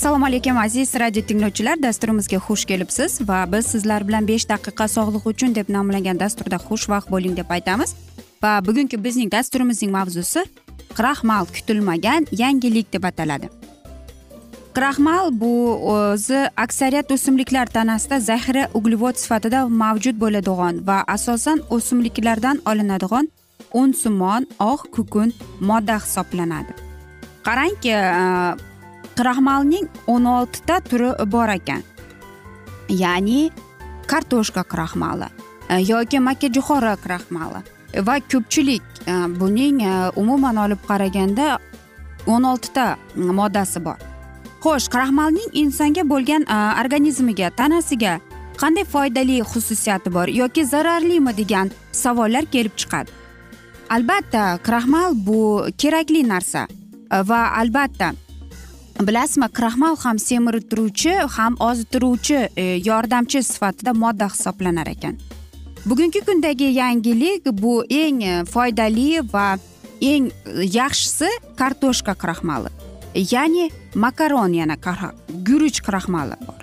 assalomu alaykum aziz radio tinglovchilar. Dasturimizga xush kelibsiz va biz sizlar bilan besh daqiqa sog'liq uchun deb nomlangan dasturda xushvaqt bo'ling deb aytamiz. Va bugungi bizning dasturimizning mavzusi kraxmal kutilmagan yangilik deb ataladi. Kraxmal bu o'zi aksariyat o'simliklar tanasida zaxira uglevod sifatida mavjud bo'ladigan va asosan o'simliklardan olinadigan unsimon oq kukun modda hisoblanadi. Qarangki kraxmalning o'n oltita turi bor ekan. Ya'ni kartoshka kraxmali e, yoki makkajo'xori kraxmali va ko'pchilik e, buning e, umuman olib qaraganda o'n oltita moddasi bor. Xo'sh kraxmalning insonga bo'lgan organizmiga tanasiga qanday foydali xususiyati bor yoki zararlimi degan savollar kelib chiqadi. Albatta kraxmal bu kerakli narsa va albatta bilasizmi kraxmal ham semirtiruvchi ham ozittiruvchi e, yordamchi sifatida modda hisoblanar ekan. Bugungi kundagi yangilik bu eng foydali va eng yaxshisi kartoshka kraxmali. Ya'ni makaron yana guruch kraxmali bor.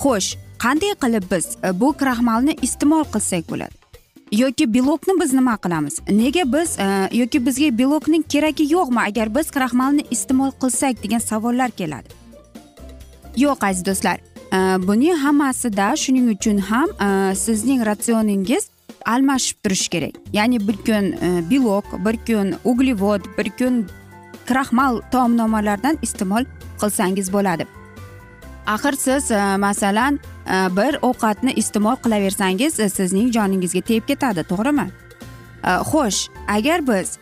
Xo'sh qanday qilib biz bu kraxmalni iste'mol qilsak bo'ladi? Yoki belokni biz nima qilamiz? Nega biz e, yoki bizga belokning keragi yo'qmi? Agar biz kraxmalni iste'mol qilsak degan savollar keladi. Yo'q aziz do'stlar. E, Buning hammasida shuning uchun ham e, sizning ratsioningiz almashib turishi kerak. Ya'ni bir kun belok bir kun uglevod bir kun kraxmal taomnomalardan iste'mol qilsangiz bo'ladi. Axir siz e, masalan e, bir ovqatni iste'mol qilaversangiz e, sizning joningizga tegib ketadi to'g'rimi? Xo'sh agar biz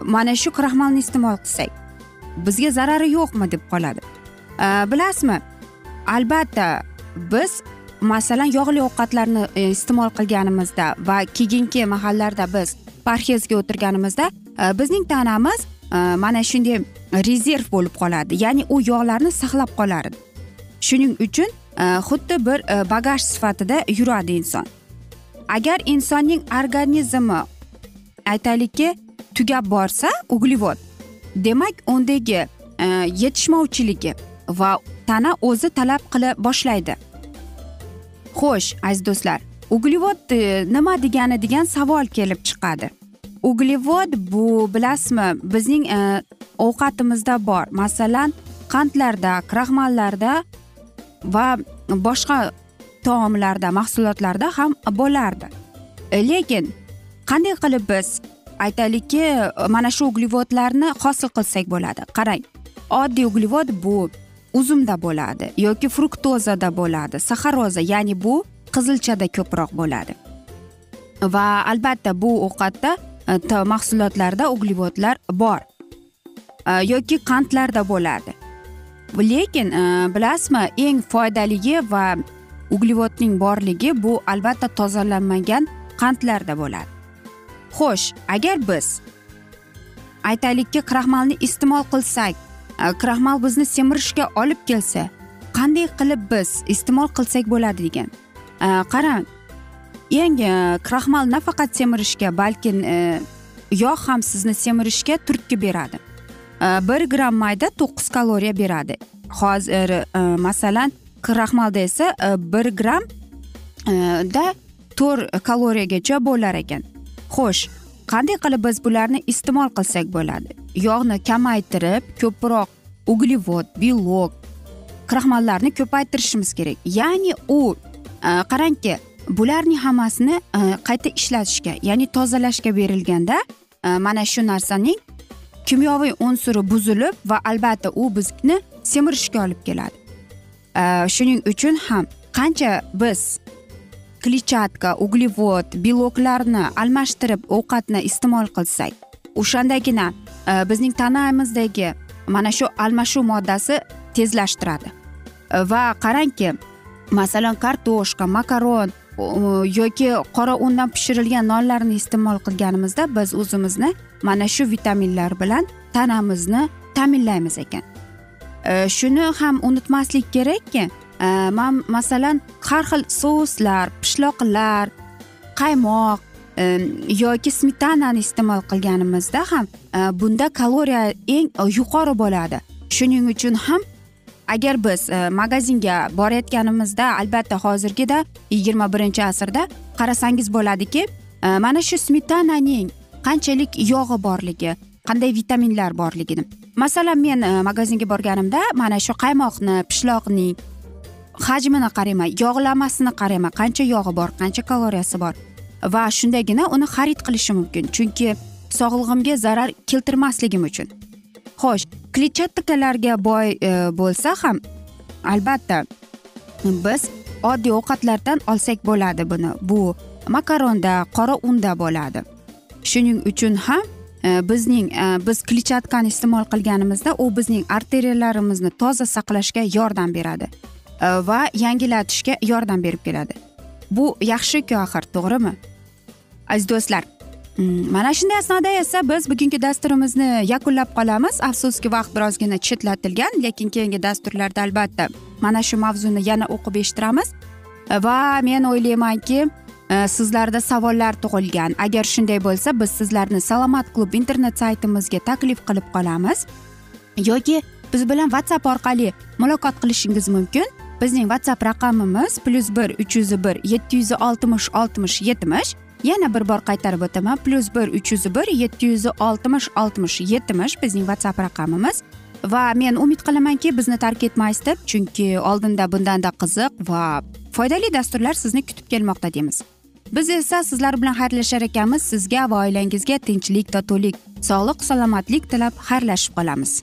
mana shu kraxmalni iste'mol qilsak bizga zarari yo'qmi deb qoladi? Bilasizmi? Albatta biz masalan yog'li ovqatlarni iste'mol qilganimizda va keyingi mahallarda biz parhezga o'tirganimizda bizning tanamiz mana shunday rezerv bo'lib qoladi. Ya'ni u yog'larni saqlab qoladi shuning uchun e, xuddi bir e, bagaj sifatida yuradi inson. Agar insonning organizmi aytaylikki tugab borsa uglevod demak undagi e, yetishmovchiligi va tana o'zi talab qila boshlaydi. Xo'sh aziz do'stlar uglevod nima degani degan savol kelib chiqadi. Uglevod bu bilasizmi bizning ovqatimizda bor. Masalan qandlarda kraxmallarda va boshqa taomlarda mahsulotlarda ham bo'lardi. Lekin qanday qilib biz aytaylikki mana shu uglevodlarni hosil qilsak bo'ladi? Qarang oddiy uglevod bu uzumda bo'ladi yoki fruktozada bo'ladi saxaroza ya'ni bu qizilchada ko'proq bo'ladi. Va albatta bu ovqatda e, mahsulotlarda uglevodlar bor e, yoki qandlarda bo'ladi. Lekin bilasizmi eng foydaligi va uglevodning borligi bu albatta tozalanmagan qandlarda bo'ladi. Xo'sh agar biz aytaylikki kraxmalni iste'mol qilsak e, kraxmal bizni semirishga olib kelsa qanday qilib biz iste'mol qilsak bo'ladi degan? E, qarang eng e, kraxmal nafaqat semirishga balki yog' ham sizni semirishga turtki beradi. Bir gramm mayda to'qqiz kaloriya beradi hozir masalan kraxmalda esa bir gramm da to'rt kaloriyagacha bo'lar ekan xo'sh qanday qilib biz bularni iste'mol qilsak bo'ladi yog'ni kamaytirib ko'proq uglevod belok kraxmallarni ko'paytirishimiz kerak ya'ni u qarangki bularning hammasini qayta ishlatishga ya'ni tozalashga berilganda mana shu narsaning kimyoviy unsuri buzilib va albatta u bizni semirishga olib keladi. Shuning uchun ham qancha biz kletchatka uglevod beloklarni almashtirib ovqatni iste'mol qilsak o'shandagina e, bizning tanamizdagi mana shu almashuv moddasi tezlashtiradi. E, va qarangki masalan kartoshka makaron yoki qora undan pishirilgan nonlarni iste'mol qilganimizda biz o'zimizni mana shu vitaminlar bilan tanamizni ta'minlaymiz ekan. E, shuni ham unutmaslik kerakki e, man masalan har xil souslar pishloqlar qaymoq e, yoki smetanani iste'mol qilganimizda ham bunda kaloriya eng yuqori bo'ladi. Shuning uchun ham agar biz e, magazinga borayotganimizda albatta hozirgida yigirma birinchi asrda qarasangiz bo'ladiki e, mana shu smetananing qanchalik yog'i borligi qanday vitaminlar borligini masalan men e, magazinga borganimda mana shu qaymoqni pishloqning hajmini qarayman yog'lamasini qarayman qancha yog'i bor qancha kaloriyasi bor va shundagina uni xarid qilishim mumkin. Chunki sog'lig'imga zarar keltirmasligim uchun. Xo'sh kletchatkalarga boy e, bo'lsa ham albatta biz oddiy ovqatlardan olsak bo'ladi buni. Bu makaronda qora unda bo'ladi. Shuning uchun ham e, bizning e, biz kletchatkani iste'mol qilganimizda u bizning arteriyalarimizni toza saqlashga yordam beradi e, va yangilatishga yordam berib keladi. Bu yaxshiku axir to'g'rimi? Aziz do'stlar Mm, mana shunday asnoda esa biz bugungi dasturimizni yakunlab qolamiz. Afsuski vaqt birozgina chetlatilgan lekin keyingi dasturlarda albatta mana shu mavzuni yana o'qib eshittiramiz. Va men o'ylaymanki e, sizlarda savollar tug'ilgan. Agar shunday bo'lsa biz sizlarni salomat klub internet saytimizga taklif qilib qolamiz. Yoki biz bilan whatsapp orqali muloqot qilishingiz mumkin. Bizning whatsapp raqamimiz plyus bir uch yuz bir yetti yuz oltmish oltmish yetmish yana bir bor qaytarib o'taman. Plyus bir uch yuz bir yetti yuz oltmish oltmish yetmish bizning whatsapp raqamimiz. Va men umid qilamanki bizni tark etmaysiz deb chunki oldinda bundanda qiziq va foydali dasturlar sizni kutib kelmoqda deymiz. Biz esa sizlar bilan xayrlashar ekanmiz. Sizga va oilangizga tinchlik totuvlik sog'lik salomatlik tilab xayrlashib qolamiz.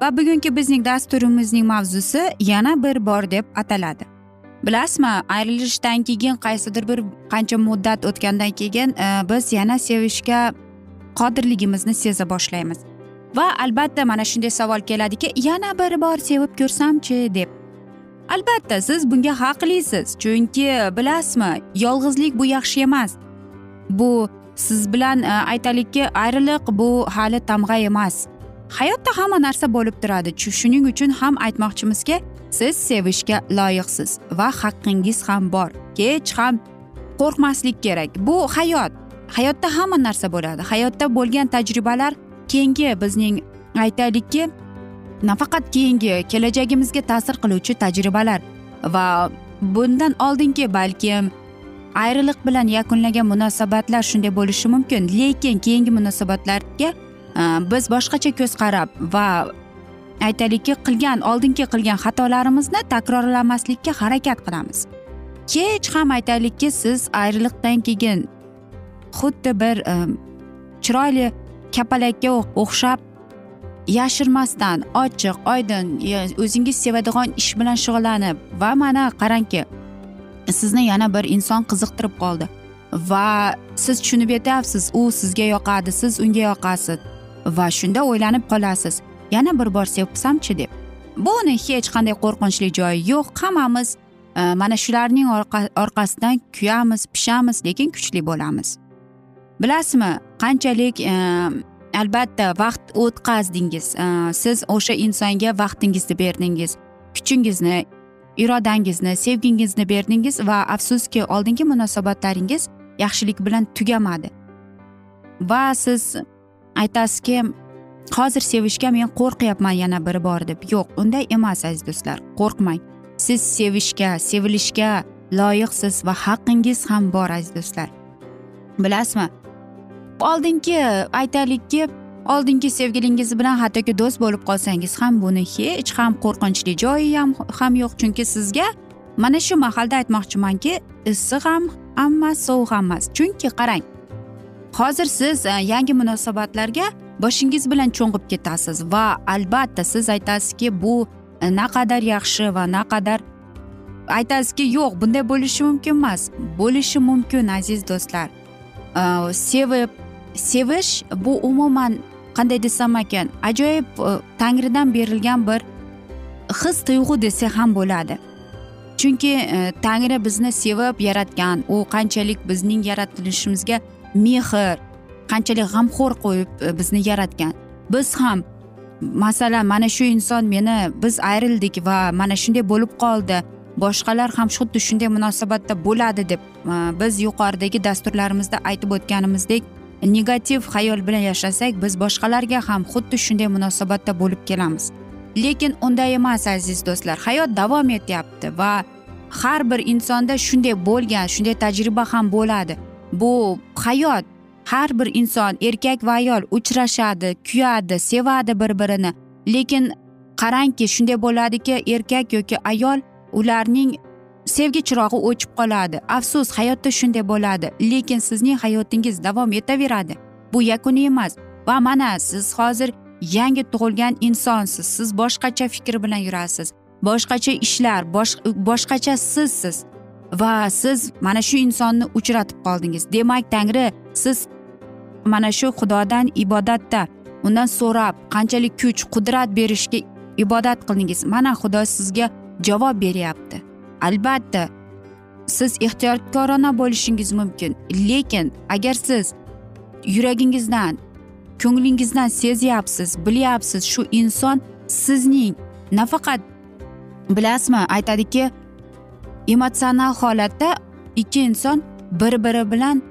Va bugungi bizning dasturimizning mavzusi yana bir bor deb ataladi. Bilasizmi ayrilishdan keyin qaysidir bir qancha muddat o'tgandan keyin e, biz yana sevishga qodirligimizni seza boshlaymiz. Va albatta mana shunday savol keladiki yana bir bor sevib ko'rsamchi deb. Albatta siz bunga haqlisiz chunki bilasizmi yolg'izlik bu yaxshi emas. Bu siz bilan e, aytaylikki ayriliq bu hali tamg'a emas. Hayotda hamma narsa bo'lib turadi. Shuning uchun ham aytmoqchimizki siz sevishga loyiqsiz va haqqingiz ham bor. Hech ham qo'rqmaslik kerak. Bu hayot. Hayotda hamma narsa bo'ladi. Hayotda bo'lgan tajribalar keyingi bizning aytaylikki nafaqat keyingi kelajagimizga ta'sir qiluvchi tajribalar. Va bundan oldingi balkim ayriliq bilan yakunlagan munosabatlar shunday bo'lishi mumkin. Lekin keyingi munosabatlarga Э, biz boshqacha ko'z qarab va aytaylikki qilgan oldingi qilgan xatolarimizni takrorlamaslikka harakat qilamiz. Hech ham aytaylikki siz ayriliqdan keyin xuddi bir e, chiroyli kapalakka o'xshab yashirmasdan ochiq oydin e, o'zingiz sevadigan ish bilan shug'ullanib va mana qarangki sizni yana bir inson qiziqtirib qoldi. Va siz tushunib yetyapsiz u sizga yoqadi siz unga yoqasiz. Va shunda o'ylanib qolasiz. Yana bir bor sevsamchi deb. Buni hech qanday qo'rqinchli joyi yo'q. Hammamiz e, mana shularning orqasidan kuyamiz pishamiz lekin kuchli bo'lamiz. Bilasizmi qanchalik e, albatta vaqt o'tkazdingiz. E, siz o'sha insonga vaqtingizni berdingiz kuchingizni irodangizni sevgingizni berdingiz va afsuski oldingi munosabatlaringiz yaxshilik bilan tugamadi. Va siz aytasizki hozir sevishga men qo'rqyapman yana bir bor deb. Yo'q unday emas aziz do'stlar qo'rqmang. Siz sevishga sevilishga loyiqsiz va haqqingiz ham bor aziz do'stlar. Bilasizmi? Oldingi aytaylikki oldingi sevgilingiz bilan hattoki do'st bo'lib qolsangiz ham buni hech ham qo'rqinchli joyi ham ham yo'q. Chunki sizga mana shu mahalda aytmoqchimanki issiq ham emas sovuq ham emas. Chunki qarang hozir siz e, yangi munosabatlarga boshingiz bilan cho'ng'ib ketasiz va albatta siz aytasizki bu e, naqadar yaxshi va naqadar aytasizki yo'q bunday bo'lishi mumkin emas. Bo'lishi mumkin aziz do'stlar. E, sevib sevish bu umuman qanday desam ekan ajoyib tangridan berilgan bir his tuyg'u desa ham bo'ladi. Chunki tangri bizni sevib yaratgan u qanchalik bizning yaratilishimizga mehr qanchalik g'amxo'r qo'yib e, bizni yaratgan. Biz ham masalan mana shu inson meni biz ayrildik va mana shunday bo'lib qoldi. Boshqalar ham xuddi shunday munosabatda bo'ladi deb e, biz yuqoridagi dasturlarimizda aytib o'tganimizdek negativ xayol bilan yashasak biz boshqalarga ham xuddi shunday munosabatda bo'lib kelamiz. Lekin unday emas aziz do'stlar hayot davom etyapti va har bir insonda shunday bo'lgan shunday tajriba ham bo'ladi. Bu hayot har bir inson erkak va ayol uchrashadi kuyadi sevadi bir birini lekin qarangki shunday bo'ladiki erkak yoki ayol ularning sevgi chirog'i o'chib qoladi. Afsus hayotda shunday bo'ladi. Lekin sizning hayotingiz davom etaveradi. Bu yakuniy emas. Va mana siz hozir yangi tug'ilgan insonsiz. Siz boshqacha fikr bilan yurasiz. Boshqacha ishlar boshqacha sizsiz. Va siz mana shu insonni uchratib qoldingiz. Demak tangri siz mana shu xudodan ibodatda. Undan so'rab qanchalik kuch qudrat berishga ibodat qildingiz? Mana xudo sizga javob beryapti. Albatta siz ehtiyotkorona bo'lishingiz mumkin. Lekin agar siz yuragingizdan ko'nglingizdan sezyapsiz bilyapsiz shu inson sizning nafaqat bilasizmi aytadiki emotsional holatda ikki inson bir biri bilan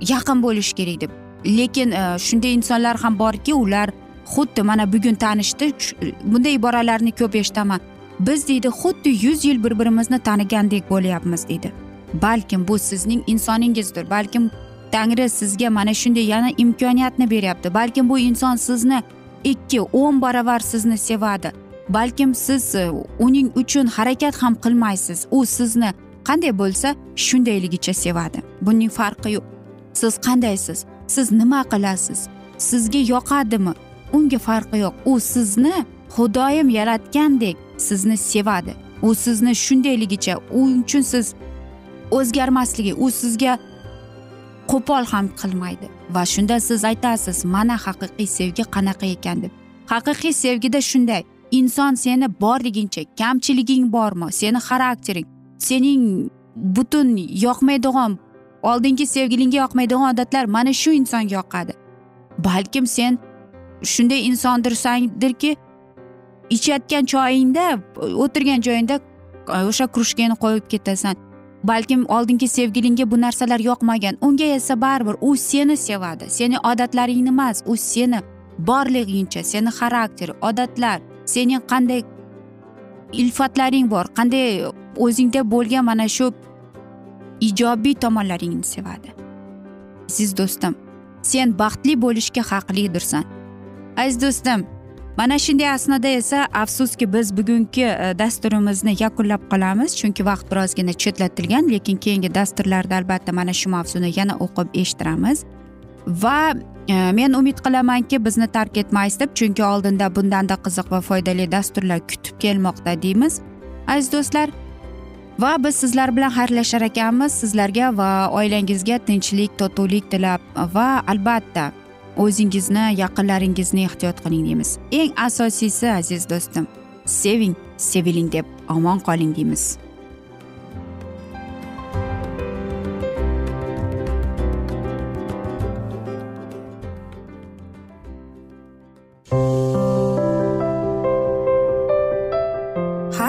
yaqin bo'lishi kerak deb. Lekin e, shunday insonlar ham borki ular xuddi mana bugun tanishdi e, bunday iboralarni ko'p eshitaman. Biz deydi xuddi yuz yil bir birimizni tanigandek bo'lyapmiz deydi. Balkim bu sizning insoningizdir balkim tangri sizga mana shunday yana imkoniyatni beryapti. Balkim bu inson sizni ikki o'n baravar sizni sevadi. Balkim siz e, uning uchun harakat ham qilmaysiz. U sizni qanday bo'lsa shundayligicha sevadi. Buning farqi yo'q. Siz qandaysiz? Siz nima qilasiz? Sizga yoqadimi? Unga farqi yo'q. U sizni xudoyim yaratgandek sizni sevadi. U sizni shundayligicha u uchun siz o'zgarmasligi u sizga qo'pol ham qilmaydi. Va shunda siz aytasiz mana haqiqiy sevgi qanaqa ekan deb. Haqiqiy sevgida shunday. Inson seni borligincha kamchiliging bormi seni xaraktering sening butun yoqmaydigan oldingi sevgilingga yoqmaydigan odatlar mana shu insonga yoqadi. Balkim sen shunday insondirsangdirki ichayotgan choyingda o'tirgan joyingda e, o'sha krujkani qo'yib ketasan. Balkim oldingi sevgilingga bu narsalar yoqmagan unga esa baribir u seni sevadi. Seni odatlaringni emas u seni borligingcha seni xarakter odatlar sening qanday ilfatlaring bor qanday o'zingda bo'lgan mana shu ijobiy tomonlaringni sevadi. Aziz do'stim sen baxtli bo'lishga haqlidirsan. Aziz do'stim mana shunday asnoda esa afsuski biz bugungi e, dasturimizni yakunlab qolamiz. Chunki vaqt birozgina chetlatilgan lekin keyingi dasturlarda albatta mana shu mavzuni yana o'qib eshittiramiz. Va e, men umid qilamanki bizni tark etmaysiz deb chunki oldinda bundanda qiziq va foydali dasturlar kutib kelmoqda deymiz. Aziz do'stlar va biz sizlar bilan xayrlashar ekanmiz. Sizlarga va oilangizga tinchlik totuvlik tilab va albatta o'zingizni yaqinlaringizni ehtiyot qiling deymiz. Eng asosiysi aziz do'stim seving seviling deb omon qoling deymiz.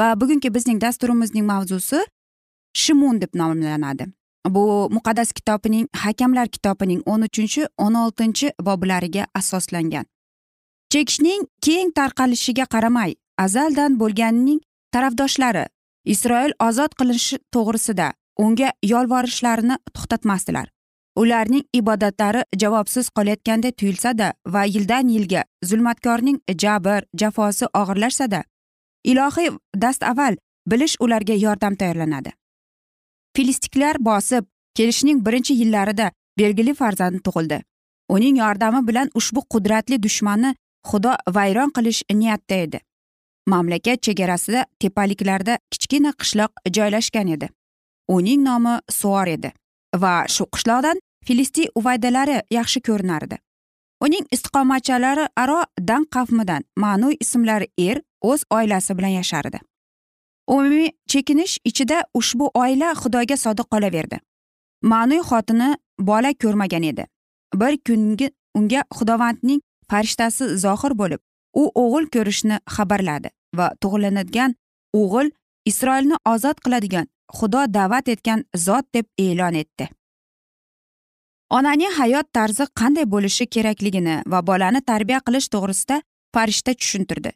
Va bugungi bizning dasturimizning mavzusi shimun deb nomlanadi. Bu muqaddas kitobining hakamlar kitobining o'n uchinchi o'n oltinchi boblariga asoslangan. Chekishning keng tarqalishiga qaramay azaldan bo'lganining tarafdoshlari isroil ozod qilinishi to'g'risida unga yolvorishlarini to'xtatmasdilar. Ularning ibodatlari javobsiz qolayotganda tuyulsada va yildan yilga zulmatkorning jabr jafosi og'irlashsada ilohiy dastavval bilish ularga yordam tayyorlanadi. Filistiklar bosib kelishning birinchi yillarida belgili farzand tug'ildi. Uning yordami bilan ushbu qudratli dushmanni xudo vayron qilish niyatda edi. Mamlakat chegarasida tepaliklarda kichkina qishloq joylashgan edi. Uning nomi suor edi va shu qishloqdan filistiy uvaydalari yaxshi ko'rinardi. Uning istiqomatchilari aro dan qavmidan ma'nuy ismlari er o'z oilasi bilan yashardi. Umumiy chekinish ichida ushbu oila xudoga sodiq qolaverdi. Ma'nuy xotini bola ko'rmagan edi. Bir kungi unga xudovandning farishtasi zohir bo'lib u o'g'il ko'rishni xabarladi va tug'ilinadigan o'g'il isroilni ozod qiladigan xudo da'vat etgan zot deb e'lon etdi. Onaning hayot tarzi qanday bo'lishi kerakligini va bolani tarbiya qilish to'g'risida farishta tushuntirdi.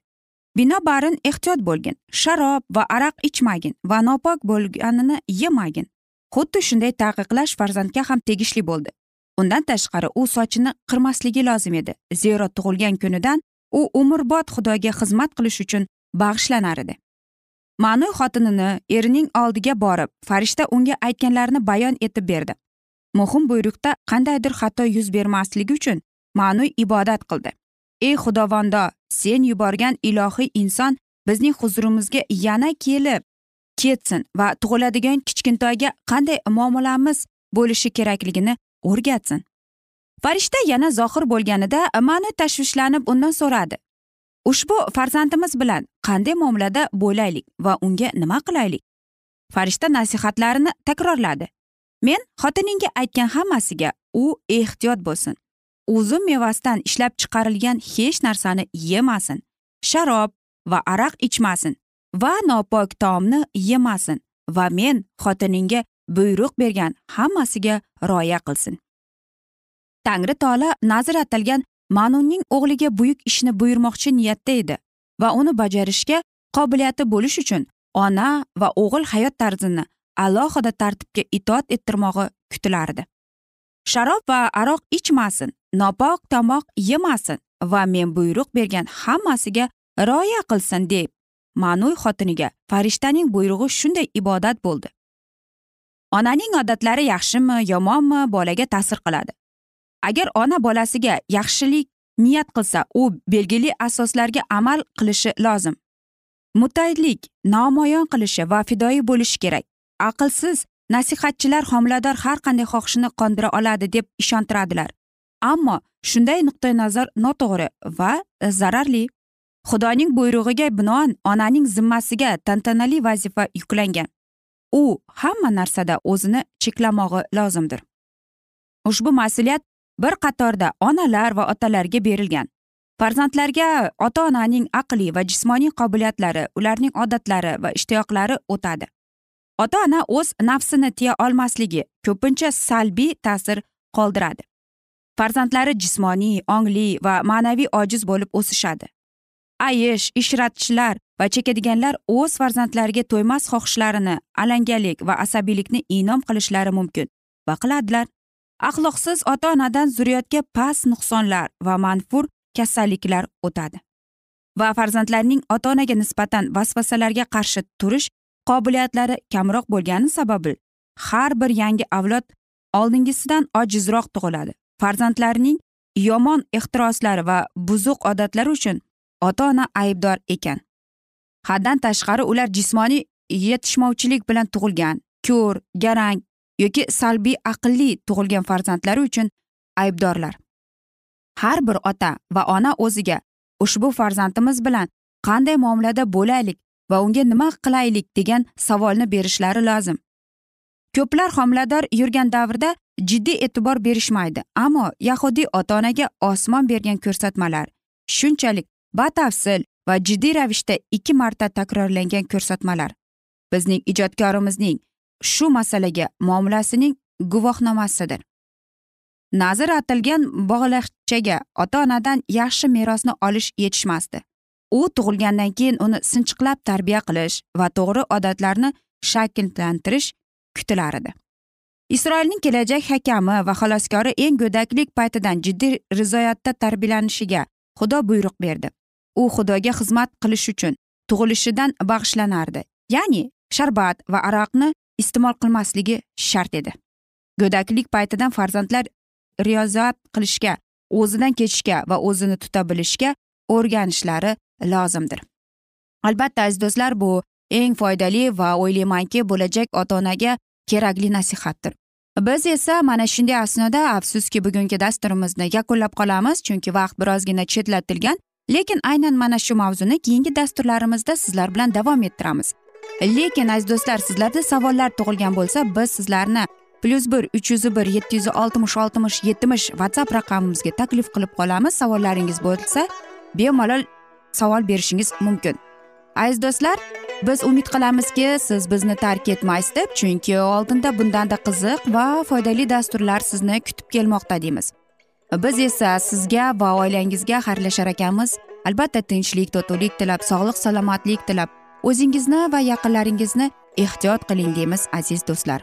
Binobarin ehtiyot bo'lgin sharob va araq ichmagin va nopok bo'lganini yemagin. Xuddi shunday taqiqlash farzandga ham tegishli bo'ldi. Undan tashqari u sochini qirmasligi lozim edi zero tug'ilgan kunidan u umrbod xudoga xizmat qilish uchun bag'ishlanar edi. Ma'nuy xotinini erining oldiga borib farishta unga aytganlarini bayon etib berdi. Muhim buyruqda qandaydir xato yuz bermasligi uchun ma'nuy ibodat qildi. Ey xudovondo sen yuborgan ilohiy inson bizning huzurimizga yana kelib ketsin va tug'iladigan kichkintoyga qanday muomalamiz bo'lishi kerakligini o'rgatsin. Farishta yana zohir bo'lganida ma'ni tashvishlanib undan so'radi. Ushbu farzandimiz bilan qanday muomalada bo'laylik va unga nima qilaylik? Farishta nasihatlarini takrorladi. Men xotiningga aytgan hammasiga u ehtiyot bo'lsin. Uzum mevasidan ishlab chiqarilgan hech narsani yemasin. Sharob va aroq ichmasin va nopok taomni yemasin va men xotiningga buyruq bergan hammasiga rioya qilsin. Tangri tola nazr atalgan ma'nunning o'g'liga buyuk ishni buyurmoqchi niyatda edi va uni bajarishga qobiliyati bo'lish uchun ona va o'g'il hayot tarzini alohida tartibga itoat ettirmog'i kutilardi. Sharob va aroq ichmasin nopok tomoq yemasin va men buyruq bergan hammasiga rioya qilsin deb ma'nuy xotiniga farishtaning buyrug'i shunday ibodat bo'ldi. Onaning odatlari yaxshimi yomonmi bolaga ta'sir qiladi. Agar ona bolasiga yaxshilik niyat qilsa u belgili asoslarga amal qilishi lozim. Muttahidlik namoyon qilishi va fidoyi bo'lishi kerak. Aqlsiz nasihatchilar homilador har qanday xohishini qondira oladi deb ishontiradilar. Ammo shunday nuqtai nazar noto'g'ri va zararli. Xudoning buyrug'iga binoan onaning zimmasiga tantanali vazifa yuklangan. U hamma narsada o'zini cheklamog'i lozimdir. Ushbu mas'uliyat bir qatorda onalar va otalarga berilgan. Farzandlarga ota onaning aqliy va jismoniy qobiliyatlari ularning odatlari va ishtiyoqlari o'tadi. Ota ona o'z nafsini tiya olmasligi ko'pincha salbiy ta'sir qoldiradi. Farzandlari jismoniy ongli va ma'naviy ojiz bo'lib o'sishadi. Ayish ishratishlar va chekadiganlar o'z farzandlariga to'ymas xohishlarini alangalik va asabiylikni inom qilishlari mumkin va qiladilar. Axloqsiz ota onadan zurriyotga past nuqsonlar va manfur kasalliklar o'tadi. Va farzandlarning ota onaga nisbatan vasvasalarga qarshi turish qobiliyatlari kamroq bo'lgani sababli har bir yangi avlod oldingisidan ojizroq tug'iladi. Farzandlarining yomon ehtiroslari va buzuq odatlari uchun ota ona aybdor ekan. Haddan tashqari ular jismoniy yetishmovchilik bilan tug'ilgan ko'r garang yoki salbiy aqlli tug'ilgan farzandlari uchun aybdorlar. Har bir ota va ona o'ziga ushbu farzandimiz bilan qanday muomalada bo'laylik va unga nima qilaylik degan savolni berishlari lozim. Ko'plar homilador yurgan davrda jiddiy e'tibor berishmaydi ammo yahudiy ota onaga osmon bergan ko'rsatmalar shunchalik batafsil va jiddiy ravishda ikki marta takrorlangan ko'rsatmalar bizning ijodkorimizning shu masalaga muomalasining guvohnomasidir. Nazr atilgan bog'laqchaga ota onadan yaxshi merosni olish yetishmasdi. U tug'ilgandan keyin uni sinchiqlab tarbiya qilish va to'g'ri odatlarni shakllantirish kutilar edi isroilning kelajak hakami va xaloskori eng go'daklik paytidan jiddiy rizoyatda tarbiyalanishiga xudo buyruq berdi. U xudoga xizmat qilish uchun tug'ilishidan bag'ishlanardi ya'ni sharbat va aroqni iste'mol qilmasligi shart edi. Go'daklik paytidan farzandlar riyozat qilishga o'zidan kechishga va o'zini tuta bilishga o'rganishlari lozimdir. Albatta aziz do'stlar bu eng foydali va o'ylaymanki bo'lajak ota onaga kerakli nasihatdir. Biz esa mana shunday asnoda afsuski bugungi dasturimizni yakunlab qolamiz chunki vaqt birozgina chetlatilgan lekin aynan mana shu mavzuni keyingi dasturlarimizda sizlar bilan davom ettiramiz. Lekin aziz do'stlar sizlarda savollar tug'ilgan bo'lsa biz sizlarni plyus bir uch yuz bir yetti yuz oltmish oltmish yetmish whatsapp raqamimizga taklif qilib qolamiz. Savollaringiz bo'lsa bemalol savol berishingiz mumkin. Aziz do'stlar biz umid qilamizki siz bizni tark etmaysiz deb chunki oldinda bundanda qiziq va foydali dasturlar sizni kutib kelmoqda deymiz. Biz esa sizga va oilangizga xayrlashar ekanmiz. Albatta tinchlik totuvlik tilab sog'lik salomatlik tilab o'zingizni va yaqinlaringizni ehtiyot qiling deymiz aziz do'stlar.